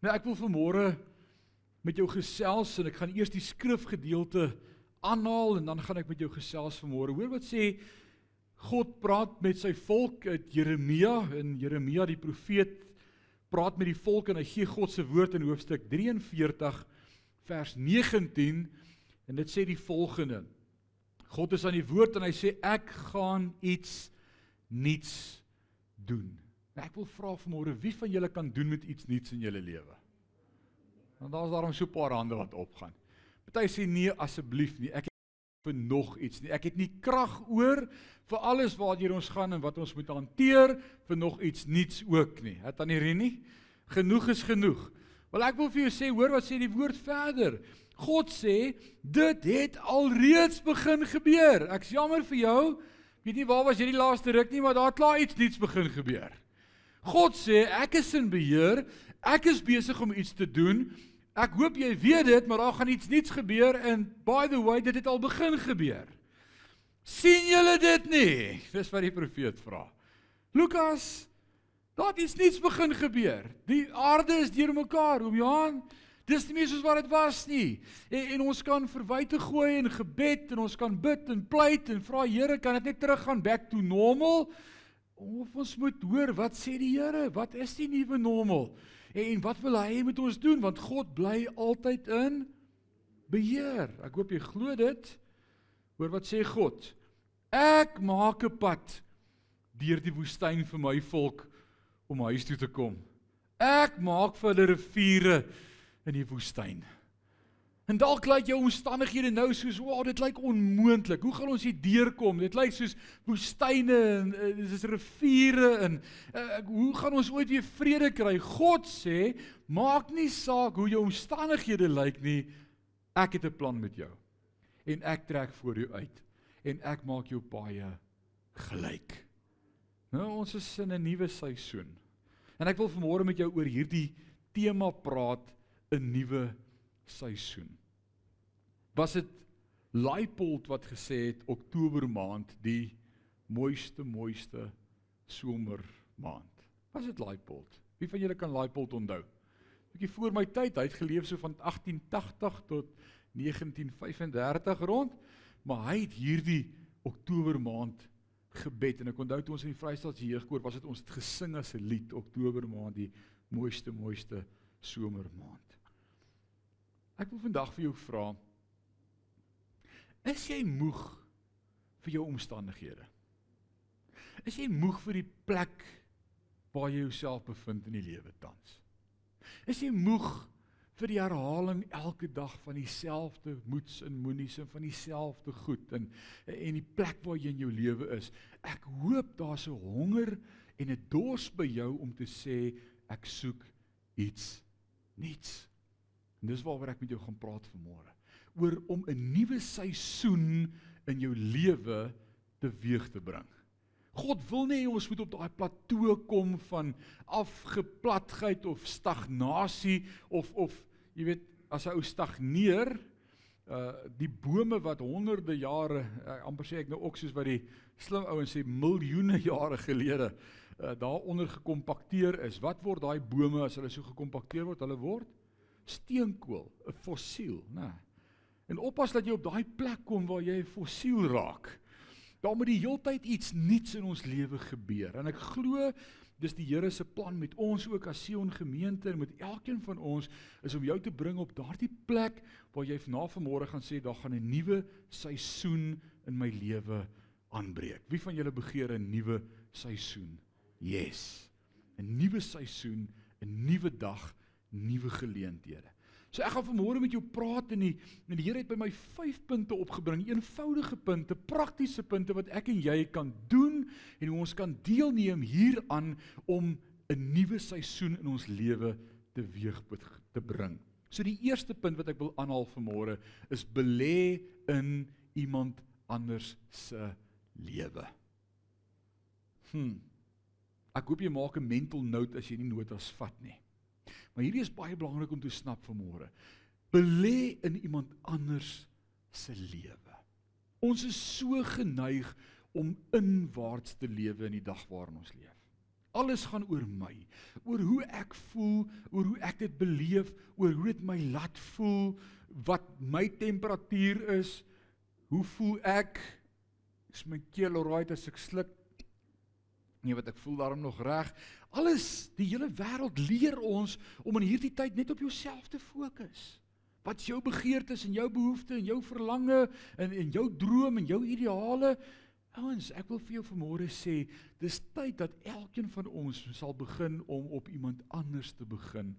Nou ek wil vanmôre met jou gesels en ek gaan eers die skrifgedeelte aanhaal en dan gaan ek met jou gesels vanmôre. Hoor wat sê God praat met sy volk uit Jeremia en Jeremia die profeet praat met die volk en hy gee God se woord in hoofstuk 43 vers 19 en dit sê die volgende. God is aan die woord en hy sê ek gaan iets niets doen. Nou ek wil vra vanmôre wie van julle kan doen met iets nuuts in julle lewe? Want daar's daarom so 'n paar hande wat opgaan. Party sê nee asseblief nie. Ek vir nog iets nie. Ek het nie krag oor vir alles waartoe ons gaan en wat ons moet hanteer vir nog iets nuuts ook nie. Het aan hierdie nie. Genoeg is genoeg. Wel ek wil vir jou sê, hoor wat sê die woord verder. God sê dit het alreeds begin gebeur. Ek's jammer vir jou. Weet nie waar was jy die laaste ruk nie, maar daar het klaar iets nuuts begin gebeur. God sê ek is in beheer. Ek is besig om iets te doen. Ek hoop jy weet dit, maar daar gaan iets nuuts gebeur en by the way, dit het al begin gebeur. sien julle dit nie? Dis wat die profeet vra. Lukas, daar het iets nuuts begin gebeur. Die aarde is deurmekaar, oom Johan. Dis nie meer soos wat dit was nie. En, en ons kan verwyte gooi en gebed en ons kan bid en pleit en vra Here, kan dit net teruggaan back to normal? Of ons moet hoor wat sê die Here? Wat is die nuwe normaal? En, wat wil hy met ons doen? Want God bly altyd in beheer. Ek hoop jy glo dit. Hoor wat sê God? Ek maak 'n pad deur die woestyn vir my volk om huis toe te kom. Ek maak vir hulle riviere in die woestyn. En dalk lyk jou omstandighede nou soos, "Wow, dit lyk onmoontlik. Hoe gaan ons hier deurkom? Dit lyk soos woestyne en uh, dis riviere en uh, hoe gaan ons ooit weer vrede kry?" God sê, "Maak nie saak hoe jou omstandighede lyk nie. Ek het 'n plan met jou. En ek trek voor jou uit en ek maak jou baie gelyk." Nou ons is in 'n nuwe seisoen. En ek wil vanmôre met jou oor hierdie tema praat, 'n nuwe seisoen was dit Leipold wat gesê het Oktober maand die mooiste mooiste somer maand. Was dit Leipold? Wie van julle kan Leipold onthou? Bietjie voor my tyd, hy het geleef so van 1880 tot 1935 rond, maar hy het hierdie Oktober maand gebed en ek onthou toe ons in die Vrystaatse jeugkoor was dit ons het gesing as 'n lied Oktober maand die mooiste mooiste somer maand. Ek wil vandag vir jou vra Is jy moeg vir jou omstandighede? Is jy moeg vir die plek waar jy jouself bevind in die lewe tans? Is jy moeg vir die herhaling elke dag van dieselfde moeds en moenies en van dieselfde goed en en die plek waar jy in jou lewe is? Ek hoop daar's 'n honger en 'n dors by jou om te sê ek soek iets nuuts. En dis waaroor ek met jou gaan praat vanmôre oor om 'n nuwe seisoen in jou lewe teweeg te bring. God wil nie ons moet op daai plateau kom van afgeplatheid of stagnasie of of jy weet as 'n ou stagneer uh die bome wat honderde jare uh, amper sê ek nou ook soos wat die slim ouens sê miljoene jare gelede uh, daaronder gekompakteer is wat word daai bome as hulle so gekompakteer word hulle word steenkool 'n fossiel nê nee. En oppas dat jy op daai plek kom waar jy fossiel raak. Daar moet die heeltyd iets nuuts in ons lewe gebeur. En ek glo dis die Here se plan met ons ook as Sion gemeente en met elkeen van ons is om jou te bring op daardie plek waar jy na vanmôre gaan sê daar gaan 'n nuwe seisoen in my lewe aanbreek. Wie van julle begeer 'n nuwe seisoen? Yes. 'n Nuwe seisoen, 'n nuwe dag, nuwe geleenthede. So ek gaan vanmôre met jou praat en die die Here het by my 5 punte opgebring, eenvoudige punte, praktiese punte wat ek en jy kan doen en hoe ons kan deelneem hieraan om 'n nuwe seisoen in ons lewe teweeg te bring. So die eerste punt wat ek wil aanhaal vanmôre is belê in iemand anders se lewe. Hm. Ek hoop jy maak 'n mental note as jy nie notas vat nie. Maar hierdie is baie belangrik om te snap vanmôre. Belê in iemand anders se lewe. Ons is so geneig om inwaarts te lewe in die dag waarin ons leef. Alles gaan oor my, oor hoe ek voel, oor hoe ek dit beleef, oor hoe dit my laat voel, wat my temperatuur is, hoe voel ek? Is my keel alright as ek sluk? Nee, wat ek voel daarom nog reg. Alles, die hele wêreld leer ons om in hierdie tyd net op jouself te fokus. Wat is jou begeertes en jou behoeftes en jou verlange en en jou droom en jou ideale? Ouens, ek wil vir jou vanmôre sê, dis tyd dat elkeen van ons sal begin om op iemand anders te begin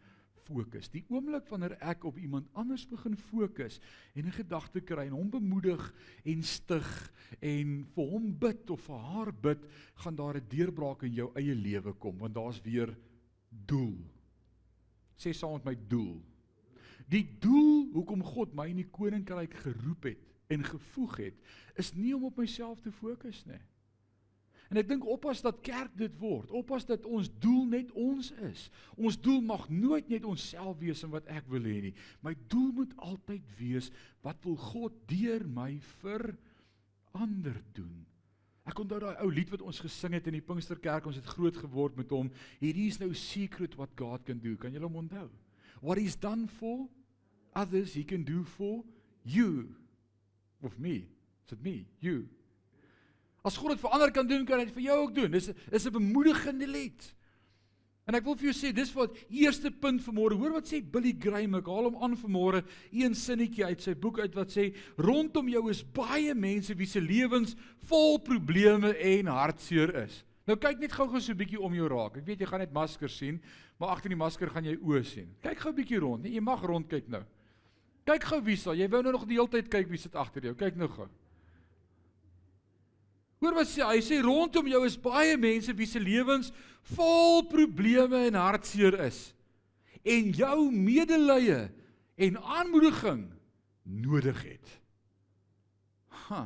fokus. Die oomblik wanneer ek op iemand anders begin fokus en 'n gedagte kry en hom bemoedig en stig en vir hom bid of vir haar bid, gaan daar 'n deurbraak in jou eie lewe kom want daar's weer doel. Sê saam met my doel. Die doel hoekom God my in die koninkryk geroep het en gevoeg het, is nie om op myself te fokus nie. En ek dink oppas dat kerk dit word. Oppas dat ons doel net ons is. Ons doel mag nooit net onsself wees en wat ek wil hê nie. My doel moet altyd wees wat wil God deur my vir ander doen. Ek onthou daai ou lied wat ons gesing het in die Pinksterkerk, ons het groot geword met hom. Hierdie is nou secret what God can do. Kan julle hom onthou? What he's done for others he can do for you. Of me. Is it me? You. As God dit vir ander kan doen, kan hy dit vir jou ook doen. Dis is 'n bemoedigende lied. En ek wil vir jou sê, dis wat eerste punt vanmôre. Hoor wat sê Billy Graham. Ek haal hom aan vanmôre. Een sinnetjie uit sy boek uit wat sê: "Rondom jou is baie mense wie se lewens vol probleme en hartseer is." Nou kyk net gou-gou so 'n bietjie om jou raak. Ek weet jy gaan net maskers sien, maar agter die masker gaan jy oë sien. Kyk gou 'n bietjie rond. Nee, jy mag rond kyk nou. Kyk gou wie sal. Jy wou nou nog die hele tyd kyk wie sit agter jou. Kyk nou gou. Hoor wat sê hy? Sê rondom jou is baie mense wie se lewens vol probleme en hartseer is. En jou medelee en aanmoediging nodig het. Ha.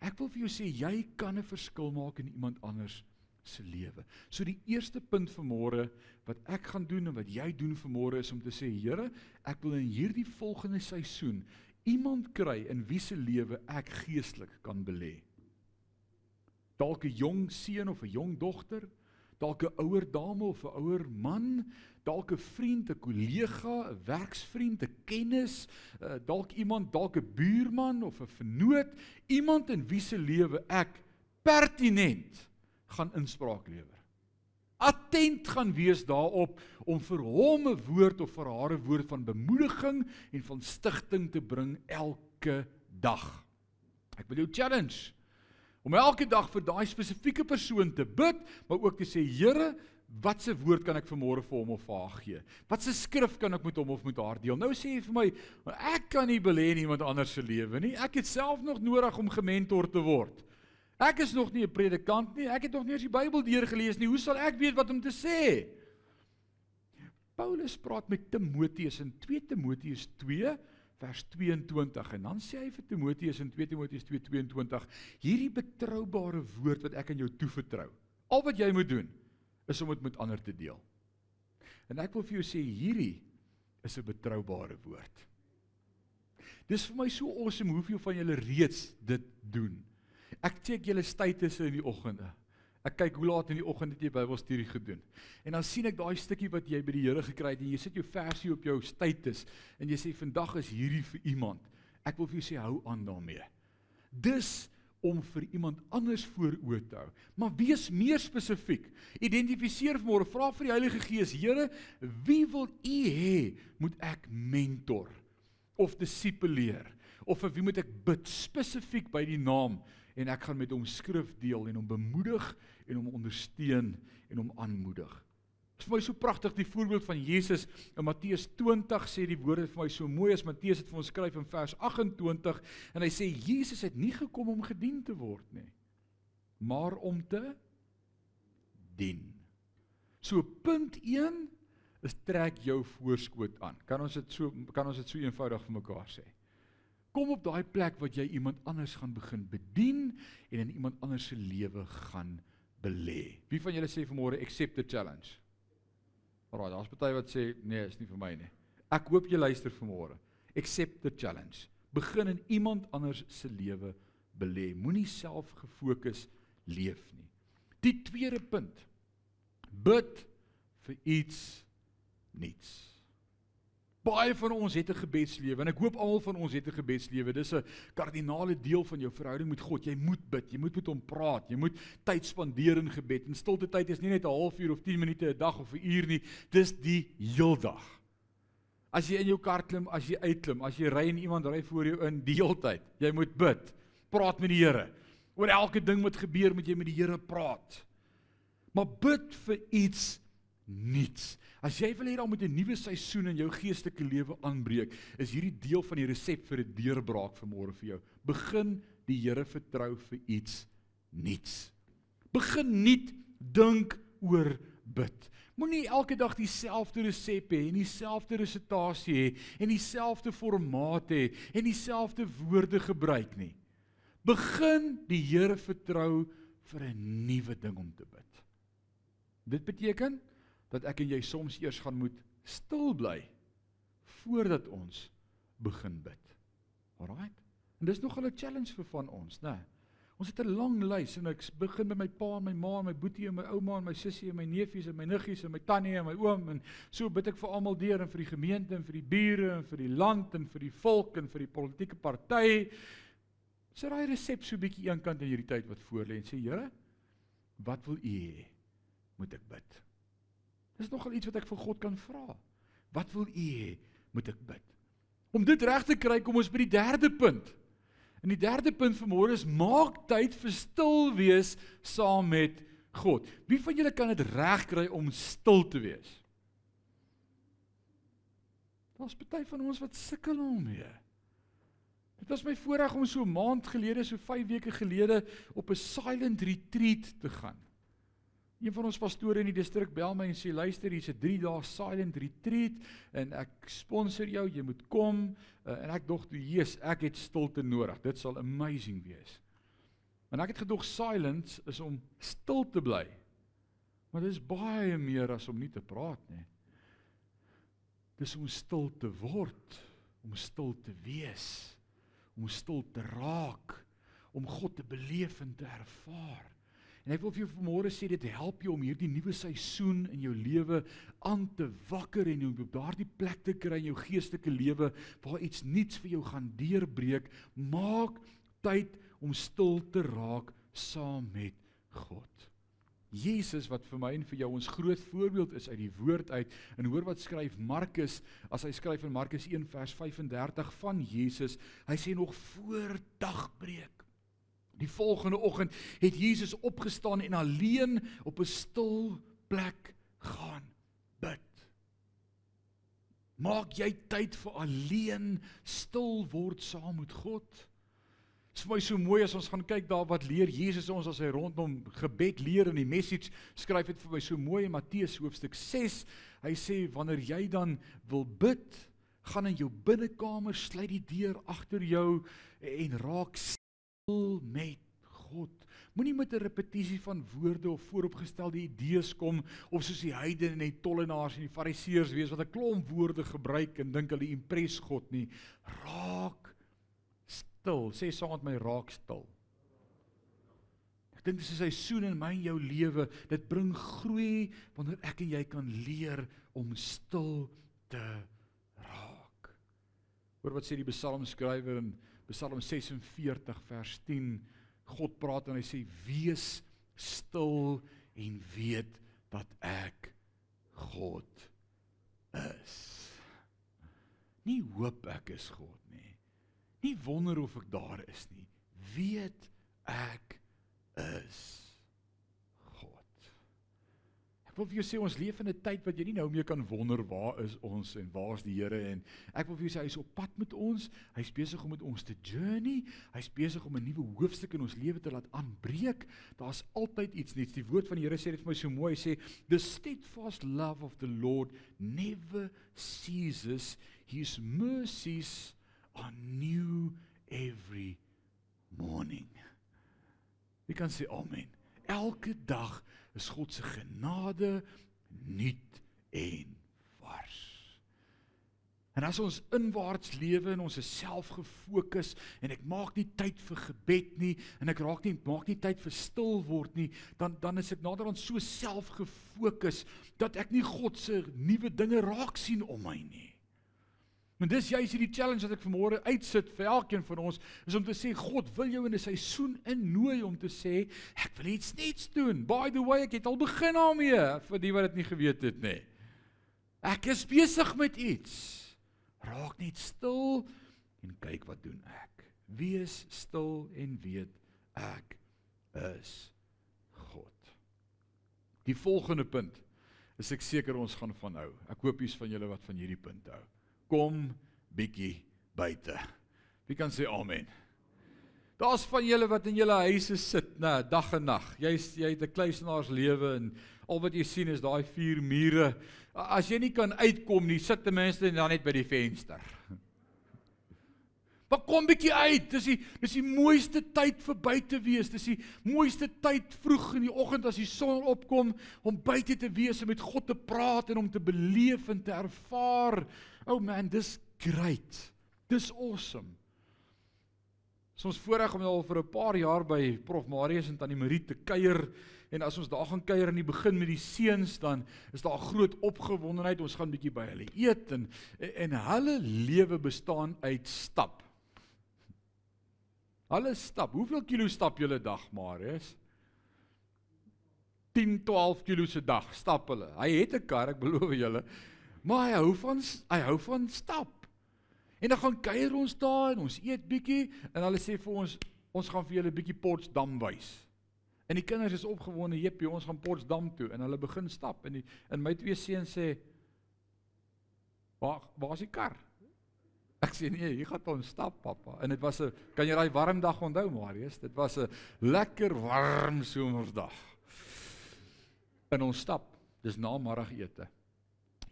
Ek wil vir jou sê jy kan 'n verskil maak in iemand anders se lewe. So die eerste punt vir môre wat ek gaan doen en wat jy doen vir môre is om te sê Here, ek wil in hierdie volgende seisoen iemand kry in wie se lewe ek geestelik kan belê dalk 'n jong seun of 'n jong dogter, dalk 'n ouer dame of 'n ouer man, dalk 'n vriend, 'n kollega, 'n werksvriend, 'n kennis, uh, dalk iemand, dalk 'n buurman of 'n vennoot, iemand in wie se lewe ek pertinent gaan inspraak lewer. Attent gaan wees daarop om vir hom 'n woord of vir haar 'n woord van bemoediging en van stigting te bring elke dag. Ek wil jou challenge om elke dag vir daai spesifieke persoon te bid, maar ook te sê Here, wat se woord kan ek vanmôre vir hom of vir haar gee? Wat se skrif kan ek met hom of met haar deel? Nou sê jy vir my, ek kan nie belê in iemand anders se lewe nie. Ek het self nog nodig om gementor te word. Ek is nog nie 'n predikant nie. Ek het nog nie eens die Bybel deurgelees nie. Hoe sal ek weet wat om te sê? Paulus praat met Timoteus in 2 Timoteus 2 vers 22 en dan sê hy vir Timoteus in 2 Timoteus 2:22 hierdie betroubare woord wat ek aan jou toevertrou. Al wat jy moet doen is om dit met ander te deel. En ek wil vir jou sê hierdie is 'n betroubare woord. Dis vir my so awesome hoeveel van julle reeds dit doen. Ek check julle statusse in die oggende. Ek kyk hoe laat in die oggend het jy Bybelstudie gedoen. En dan sien ek daai stukkie wat jy by die Here gekry het en jy sit jou versie op jou status en jy sê vandag is hierdie vir iemand. Ek wil vir jou sê hou aan daarmee. Dis om vir iemand anders voor oë te hou. Maar wees meer spesifiek. Identifiseer môre, vra vir die Heilige Gees, Here, wie wil U hê moet ek mentor of disipuleer? Of vir wie moet ek bid spesifiek by die naam? en ek gaan met hom skrif deel en hom bemoedig en hom ondersteun en hom aanmoedig. Dit is vir my so pragtig die voorbeeld van Jesus in Matteus 20 sê die woorde vir my so mooi as Matteus dit vir ons skryf in vers 28 en hy sê Jesus het nie gekom om gedien te word nie maar om te dien. So punt 1 is trek jou voorskoot aan. Kan ons dit so kan ons dit so eenvoudig vir mekaar sê? Kom op daai plek wat jy iemand anders gaan begin bedien en in iemand anders se lewe gaan belê. Wie van julle sê vanmôre accept the challenge? Alraai, daar's party wat sê nee, is nie vir my nie. Ek hoop jy luister vanmôre. Accept the challenge. Begin in iemand anders se lewe belê. Moenie self gefokus leef nie. Die tweede punt Bid vir iets niets. Baie van ons het 'n gebedslewe en ek hoop almal van ons het 'n gebedslewe. Dis 'n kardinale deel van jou verhouding met God. Jy moet bid, jy moet met hom praat, jy moet tyd spandeer in gebed. En stilte tyd is nie net 'n halfuur of 10 minute 'n dag of 'n uur nie, dis die heeldag. As jy in jou kar klim, as jy uitklim, as jy ry en iemand ry voor jou in, die heeltyd. Jy moet bid. Praat met die Here. Oor elke ding wat gebeur, moet jy met die Here praat. Maar bid vir iets niets. As jy wil hê daar moet 'n nuwe seisoen in jou geestelike lewe aanbreek, is hierdie deel van die resep vir 'n deurbraak vanmôre vir jou. Begin die Here vertrou vir iets niets. Begin nuut dink oor bid. Moenie elke dag dieselfde resep hê en dieselfde resitasie hê en dieselfde formaat hê en dieselfde woorde gebruik nie. Begin die Here vertrou vir 'n nuwe ding om te bid. Dit beteken dat ek en jy soms eers gaan moet stil bly voordat ons begin bid. Alraai. En dis nog 'n challenge vir van ons, né? Ons het 'n lang lys en ek begin by my pa en my ma en my boetie en my ouma en my sussie en my neefies en my niggies en my tannie en my oom en so bid ek vir almal deur en vir die gemeente en vir die bure en vir die land en vir die volk en vir die politieke party. Sit daai resep so bietjie eenkant in hierdie tyd wat voor lê en sê Here, wat wil U hê? moet ek bid? Dis nogal iets wat ek vir God kan vra. Wat wil U hê moet ek bid? Om dit reg te kry, kom ons by die derde punt. En die derde punt vir môre is maak tyd vir stil wees saam met God. Wie van julle kan dit reg kry om stil te wees? Daar's baie van ons wat sukkel daarmee. Dit was my voorreg om so 'n maand gelede, so 5 weke gelede op 'n silent retreat te gaan. Een van ons pastore in die distrik bel my en sê luister hier's 'n 3 dae silent retreat en ek sponsor jou jy moet kom uh, en ek dog toe Jesus ek het stilte nodig dit sal amazing wees. En ek het gedog silence is om stil te bly. Maar dit is baie meer as om nie te praat nie. Dis om stil te word, om stil te wees, om stil te raak, om God te beleef en te ervaar. En ek wil vir jou vanmôre sê dit help jou om hierdie nuwe seisoen in jou lewe aan te wakker en om daardie plek te kry in jou geestelike lewe waar iets nuuts vir jou gaan deurbreek. Maak tyd om stil te raak saam met God. Jesus wat vir my en vir jou ons groot voorbeeld is uit die woord uit en hoor wat skryf Markus as hy skryf in Markus 1 vers 35 van Jesus hy sê nog voor dagbreek Die volgende oggend het Jesus opgestaan en alleen op 'n stil plek gaan bid. Maak jy tyd vir alleen stil word saam met God? Dit is vir my so mooi as ons gaan kyk daar wat leer Jesus ons as hy rondom gebed leer in die message skryf dit vir my so mooi in Matteus hoofstuk 6. Hy sê wanneer jy dan wil bid, gaan in jou binnekamer, sluit die deur agter jou en raak stil met God. Moenie met 'n repetisie van woorde of vooropgestelde idees kom of soos die heidene en die tollenaars en die fariseërs wees wat 'n klomp woorde gebruik en dink hulle impres God nie. Raak stil. Sê saam met my raak stil. Ek dink dis 'n seisoen in my en jou lewe. Dit bring groei wanneer ek en jy kan leer om stil te raak. Hoor wat sê die psalmskrywer in Psalm 46 vers 10 God praat en hy sê wees stil en weet dat ek God is. Nie hoop ek is God nie. Nie wonder of ek daar is nie. Weet ek is wil vir jou sê ons leef in 'n tyd wat jy nie nou meer kan wonder waar is ons en waar is die Here en ek wil vir jou sê hy's op pad met ons. Hy's besig om met ons te journey. Hy's besig om 'n nuwe hoofstuk in ons lewe te laat aanbreek. Daar's altyd iets nuuts. Die woord van die Here sê dit vir my so mooi. Hy sê the steadfast love of the Lord never ceases. His mercies are new every morning. Wie kan sê amen? Elke dag is God se genade nuut en vars. En as ons inwaarts lewe en ons is selfgefokus en ek maak nie tyd vir gebed nie en ek raak nie maak nie tyd vir stil word nie, dan dan is ek naderhand so selfgefokus dat ek nie God se nuwe dinge raak sien om my nie. Maar dis juist hierdie challenge wat ek vanmôre uitsit vir elkeen van ons is om te sê God wil jou in 'n seisoen innooi om te sê ek wil iets nuuts doen. By the way, ek het al begin daarmee vir die wat dit nie geweet het nie. Ek is besig met iets. Raak net stil en kyk wat doen ek. Wees stil en weet ek is God. Die volgende punt is ek seker ons gaan van hou. Ek hoop jy's van julle wat van hierdie punt hou. Kom bietjie buite. Wie kan sê amen? Daar's van julle wat in julle huise sit, nê, dag en nag. Jy's jy het 'n kluisenaars lewe en al wat jy sien is daai vier mure As jy nie kan uitkom nie, sit ten minste dan net by die venster. Maar kom bietjie uit. Dis die dis die mooiste tyd vir buite wees. Dis die mooiste tyd vroeg in die oggend as die son opkom om buite te wees en met God te praat en om te beleef en te ervaar. Oh man, dis great. Dis awesome. Ons voorreg om al vir 'n paar jaar by Prof Marius en Tannie Marie te kuier en as ons daar gaan kuier in die begin met die seuns dan is daar groot opgewondenheid ons gaan bietjie by hulle eet en en hulle lewe bestaan uit stap. Hulle stap. Hoeveel kilo stap julle dag, Marius? 10, 12 kilo se dag stap hulle. Hy het 'n kar, ek beloof julle. Maar hy hou van hy hou van stap. En dan gaan kuier ons daar en ons eet bietjie en hulle sê vir ons ons gaan vir julle bietjie Potsdam wys. En die kinders is opgewonde, "Jepie, ons gaan Potsdam toe." En hulle begin stap en die en my twee seuns sê, "Waar waar is die kar?" Ek sê, "Nee, hier gaan ons stap, pappa." En dit was 'n kan jy daai warm dag onthou, Marius? Dit was 'n lekker warm somersdag. En ons stap. Dis na middagete.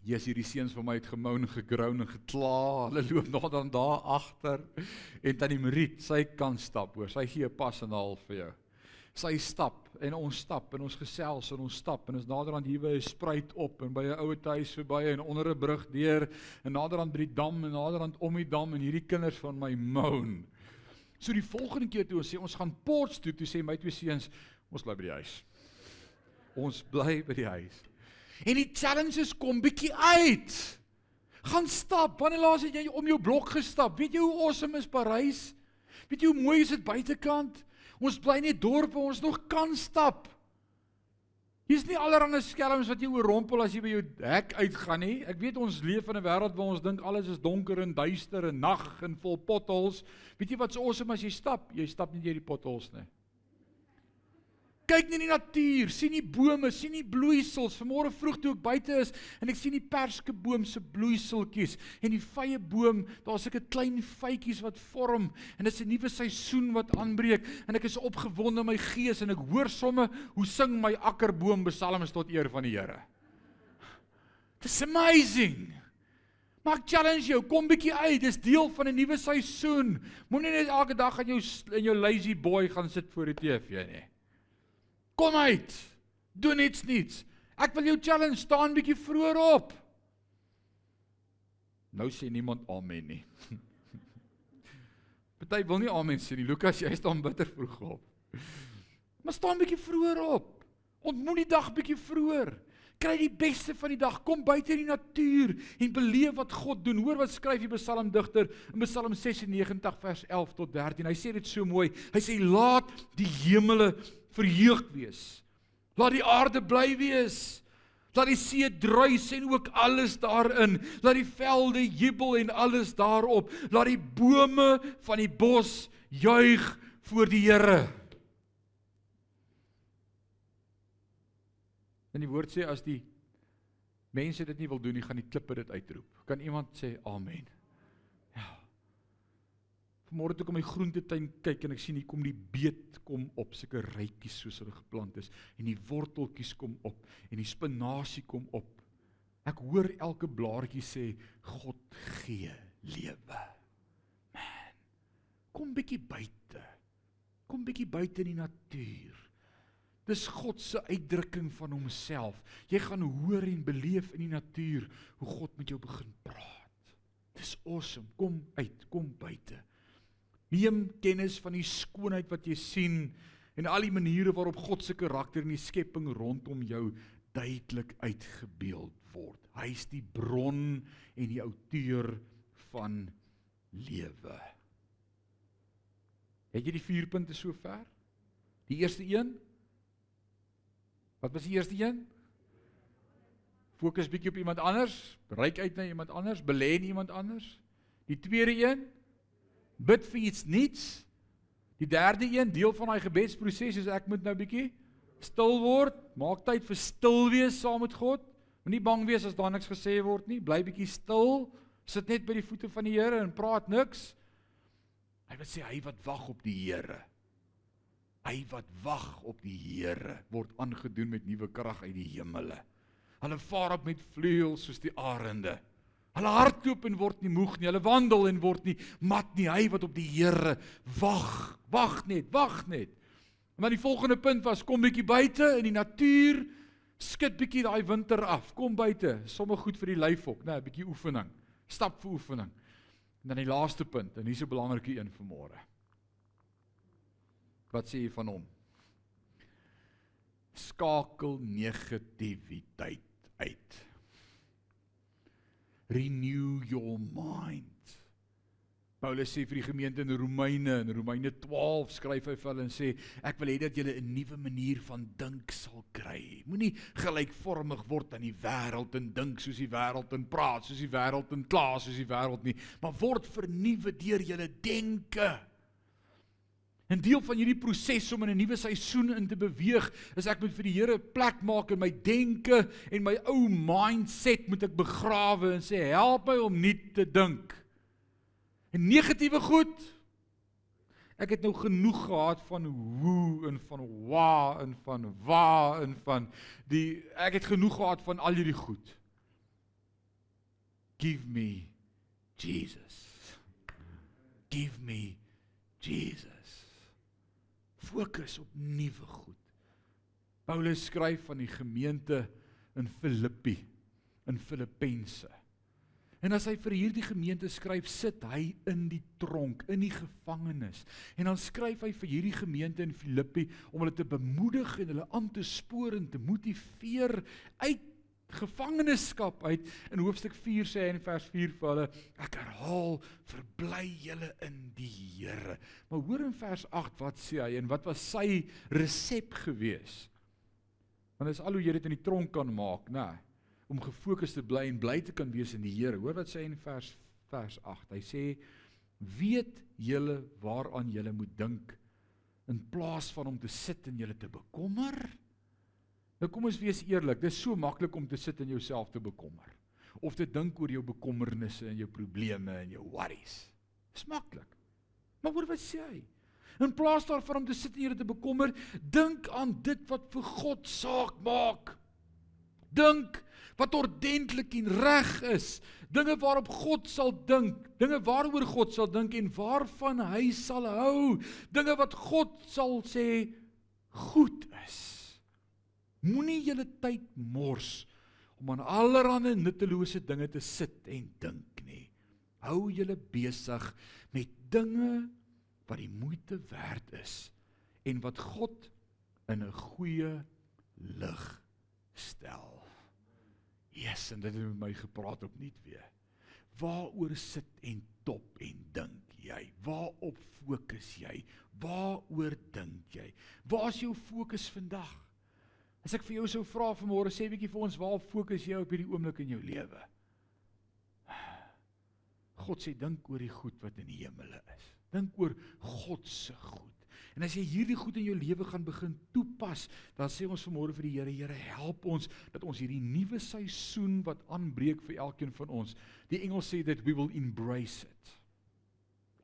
Jesus hierdie seuns van my het gemoun, gegroun en gekla. Hulle loop nog dan daar agter en tannie Mariet, sy kan stap, hoor. Sy gee 'n pas en 'n half vir jou sy stap en ons stap en ons gesels en ons stap en ons naderhand hier by 'n spruit op en by 'n ouer huis verby en onder 'n brug deur en naderhand by die dam en naderhand om die dam en hierdie kinders van my moan. So die volgende keer toe ons sê ons gaan Ports toe, toe sê my twee seuns ons bly by die huis. Ons bly by die huis. En die challenges kom bietjie uit. Gaan stap. Wanneer laas het jy om jou blok gestap? Weet jy hoe awesome is Parys? Weet jy hoe mooi is dit buitekant? Ons bly net dorp waar ons nog kan stap. Hier's nie allerlei skelms wat jy oorrompel as jy by jou hek uitgaan nie. Ek weet ons leef in 'n wêreld waar ons dink alles is donker en duister en nag en vol potholes. Weet jy wat so awesome as jy stap? Jy stap nie deur die potholes nie kyk net in die natuur, sien die bome, sien die bloeisels. Vanmôre vroeg toe ek buite is en ek sien die perskeboom se bloeiseltjies en die vrye boom, daar's sulke klein vytjies wat vorm en dit is 'n nuwe seisoen wat aanbreek en ek is opgewonde in my gees en ek hoor somme hoe sing my akkerboom psalms tot eer van die Here. It's amazing. Maar ek challenge jou, kom bietjie uit. Dis deel van 'n nuwe seisoen. Moenie net elke dag aan jou in jou lazy boy gaan sit voor die TV nie. Kom uit. Doen iets niets. Ek wil jou challenge staan bietjie vroeër op. Nou sê niemand amen nie. Party wil nie amen sê nie. Lukas, jy staan bitter vroeg op. Maar staan bietjie vroeër op. Ontmoet die dag bietjie vroeër. Kry die beste van die dag. Kom buite in die natuur en beleef wat God doen. Hoor wat skryf die psalmdigter in Psalm 96 vers 11 tot 13. Hy sê dit so mooi. Hy sê laat die hemele verheug wees. Laat die aarde bly wees. Laat die see druis en ook alles daarin. Laat die velde jubel en alles daarop. Laat die bome van die bos juig voor die Here. En die woord sê as die mense dit nie wil doen nie, gaan die klippe dit uitroep. Kan iemand sê amen? Vanmôre toe ek in my groentetuin kyk en ek sien hier kom die beet kom op, sulke rytjies soos hulle geplant is en die worteltjies kom op en die spinasie kom op. Ek hoor elke blaartjie sê God gee lewe. Man. Kom bietjie buite. Kom bietjie buite in die natuur. Dis God se uitdrukking van homself. Jy gaan hoor en beleef in die natuur hoe God met jou begin praat. Dis awesome. Kom uit, kom buite. Neem kennis van die skoonheid wat jy sien en al die maniere waarop God se karakter in die skepping rondom jou duidelik uitgebeeld word. Hy is die bron en die outeur van lewe. Het jy die vier punte sover? Die eerste een? Wat was die eerste een? Fokus bietjie op iemand anders, reik uit na iemand anders, belê in iemand anders. Die tweede een, bid vir iets niets. Die derde een, deel van daai gebedsproses is ek moet nou bietjie stil word, maak tyd vir stil wees saam met God. Moenie bang wees as daar niks gesê word nie, bly bietjie stil. Sit net by die voete van die Here en praat niks. Hy wil sê hy wat wag op die Here. Hy wat wag op die Here word aangedoen met nuwe krag uit die hemele. Hulle vaar op met vleuels soos die arende. Hulle hardloop en word nie moeg nie. Hulle wandel en word nie mat nie. Hy wat op die Here wag, wag net, wag net. En dan die volgende punt was kom bietjie buite in die natuur, skud bietjie daai winter af. Kom buite, sommer goed vir die lyf ook, né, 'n bietjie oefening. Stap vir oefening. En dan die laaste punt, en hier's 'n belangrike een vir môre. Wat sê jy van hom? Skakel negativiteit uit. Renew your mind. Paulus sê vir die gemeente in Romeine in Romeine 12 skryf hy vir hulle en sê ek wil hê dat julle 'n nuwe manier van dink sal kry. Moenie gelykvormig word aan die wêreld en dink soos die wêreld en praat soos die wêreld en kla soos die wêreld nie, maar word vernuwe deur julle denke. 'n Deel van hierdie proses om in 'n nuwe seisoen in te beweeg, is ek moet vir die Here plek maak in my denke en my ou mindset moet ek begrawe en sê help my om nuut te dink. En negatiewe goed. Ek het nou genoeg gehad van hoe en van waar en van waar en van die ek het genoeg gehad van al hierdie goed. Give me Jesus. Give me Jesus. Fokus op nuwe goed. Paulus skryf van die gemeente in Filippi in Filippense. En as hy vir hierdie gemeente skryf, sit hy in die tronk, in die gevangenis. En dan skryf hy vir hierdie gemeente in Filippi om hulle te bemoedig en hulle aan te spoor en te motiveer uit gevangenskap uit. In hoofstuk 4 sê hy in vers 4 vir hulle: Ek herhaal, verbly julle in die Here. Maar hoor in vers 8 wat sê hy en wat was sy resep gewees? Want dis al hoe jy dit in die tronk kan maak, né? Nee om gefokus te bly en bly te kan wees in die Here. Hoor wat sê hy in vers vers 8. Hy sê weet julle waaraan julle moet dink in plaas van om te sit en julle te bekommer. Nou kom ons wees eerlik, dis so maklik om te sit en jouself te bekommer of te dink oor jou bekommernisse en jou probleme en jou worries. Dis maklik. Maar hoor wat sê hy? In plaas daarvan om te sit en julle te bekommer, dink aan dit wat vir God saak maak. Dink wat ordentlik en reg is, dinge waarop God sal dink, dinge waaroor God sal dink en waarvan hy sal hou, dinge wat God sal sê goed is. Moenie julle tyd mors om aan allerlei nuttelose dinge te sit en dink nie. Hou julle besig met dinge wat die moeite werd is en wat God in 'n goeie lig stel. Jesus, en dit het met my gepraat op nuut weer. Waaroor sit en top en dink jy? Waarop fokus jy? Waaroor dink jy? Waar is jou fokus vandag? As ek vir jou sou vra vanmôre, sê bietjie vir ons, waar fokus jy op hierdie oomblik in jou lewe? God sê dink oor die goed wat in die hemele is. Dink oor God se goed. En as jy hierdie goed in jou lewe gaan begin toepas, dan sê ons vanmôre vir die Here, Here, help ons dat ons hierdie nuwe seisoen wat aanbreek vir elkeen van ons. Die Engels sê that we will embrace it.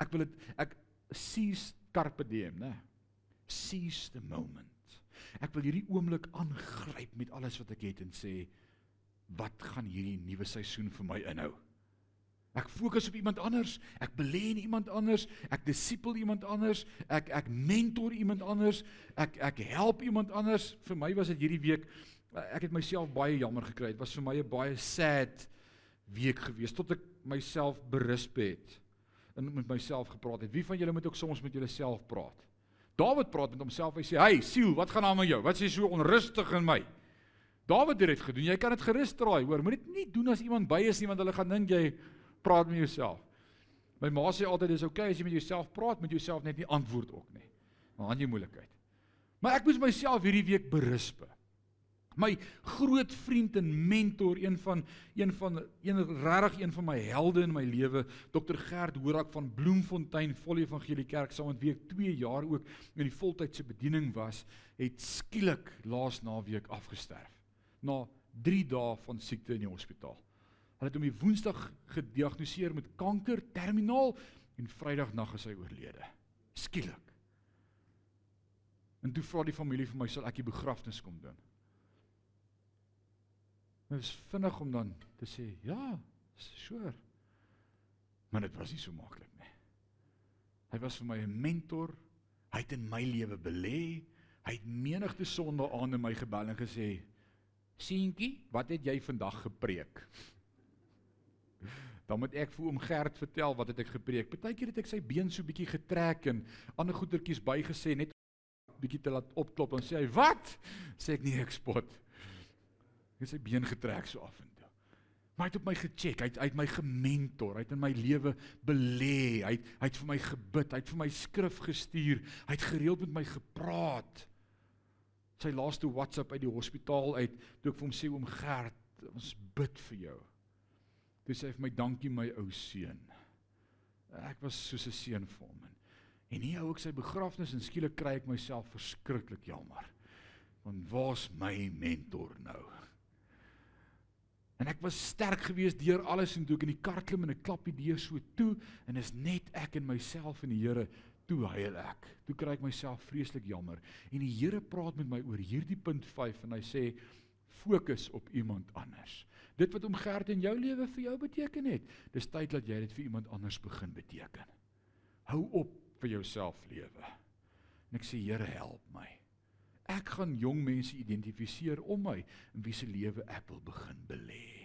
Ek wil dit ek seize carpe diem, né? Seize the moment. Ek wil hierdie oomblik aangryp met alles wat ek het en sê wat gaan hierdie nuwe seisoen vir my inhou? Ek fokus op iemand anders, ek belê in iemand anders, ek disipel iemand anders, ek ek mentor iemand anders, ek ek help iemand anders. Vir my was dit hierdie week ek het myself baie jammer gekry. Dit was vir my 'n baie sad week gewees tot ek myself berisp het en met myself gepraat het. Wie van julle moet ook soms met julleself praat? Dawid praat met homself. Hy sê: "Hey, siel, wat gaan aan met jou? Wat is jy so onrustig in my?" Dawid het dit gedoen. Jy kan dit gerus draai, hoor. Moet dit nie doen as iemand by is nie want hulle gaan dink jy praat met jouself. My ma sê altyd dis oukei okay, as jy met jouself praat, met jouself net nie antwoord ook nie. Maar aan jy moeilikheid. Maar ek moes myself hierdie week berisp. My groot vriend en mentor, een van een van een regtig een van my helde in my lewe, Dr Gert Horak van Bloemfontein Volle Evangelie Kerk, saam met wie ek 2 jaar ook in die voltydse bediening was, het skielik laas naweek afgesterf. Na 3 dae van siekte in die hospitaal. Hulle het hom die Woensdag gediagnoseer met kanker, terminaal en Vrydag nag is hy oorlede. Skielik. En toe vra die familie vir my, "Sal ek die begrafnis kom doen?" Dit is vinnig om dan te sê, "Ja, sure." Maar dit was nie so maklik nie. Hy was vir my 'n mentor. Hy het in my lewe belê. Hy het menigte sonde aan in my gebel en gesê, "Seentjie, wat het jy vandag gepreek?" Dan moet ek vir oom Gert vertel wat het ek gepreek. Partykeer het ek sy been so bietjie getrek en ander goetertjies bygesê net bietjie te laat opklop en sê hy, "Wat?" sê ek nie ek spot. Hy het sy been getrek so af en toe. Maar hy het op my gecheck, hy het uit my gementor, hy het in my lewe belê, hy het hy het vir my gebid, hy het vir my skrif gestuur, hy het gereeld met my gepraat. Sy laaste WhatsApp uit die hospitaal uit, toe ek vir hom sê oom Gert, ons bid vir jou. Toe sê hy vir my dankie my ou seun. Ek was soos 'n seun vir hom. En hier hou ek sy begrafnis en skielik kry ek myself verskriklik jammer. Want waar's my mentor nou? En ek was sterk geweest deur alles en toe ek in die kar klim en ek klap die deur so toe en is net ek en myself en die Here toe huil ek. Toe kry ek myself vreeslik jammer. En die Here praat met my oor hierdie punt 5 en hy sê fokus op iemand anders. Dit wat om Gert in jou lewe vir jou beteken het, dis tyd dat jy dit vir iemand anders begin beteken. Hou op vir jouself lewe. En ek sê Here help my. Ek gaan jong mense identifiseer om my in wie se lewe ek wil begin belê.